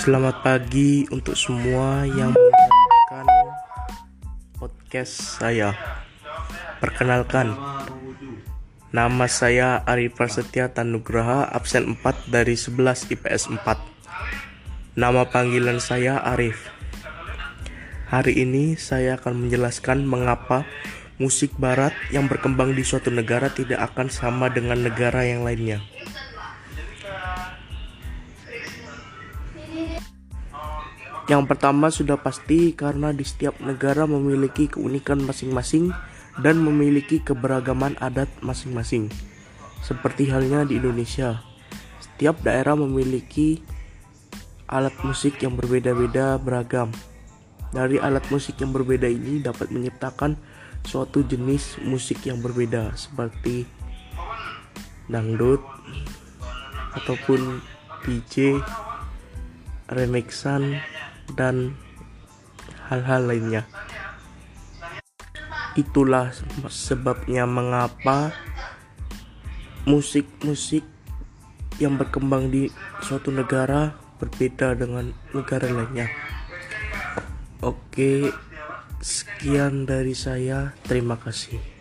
Selamat pagi untuk semua yang mendengarkan podcast saya. Perkenalkan, nama saya Ari Prasetya Tanugraha, absen 4 dari 11 IPS 4. Nama panggilan saya Arif. Hari ini saya akan menjelaskan mengapa musik barat yang berkembang di suatu negara tidak akan sama dengan negara yang lainnya. Yang pertama sudah pasti karena di setiap negara memiliki keunikan masing-masing dan memiliki keberagaman adat masing-masing. Seperti halnya di Indonesia, setiap daerah memiliki alat musik yang berbeda-beda beragam. Dari alat musik yang berbeda ini dapat menciptakan suatu jenis musik yang berbeda seperti dangdut ataupun DJ remixan dan hal-hal lainnya. Itulah sebabnya mengapa musik-musik yang berkembang di suatu negara berbeda dengan negara lainnya. Oke, sekian dari saya. Terima kasih.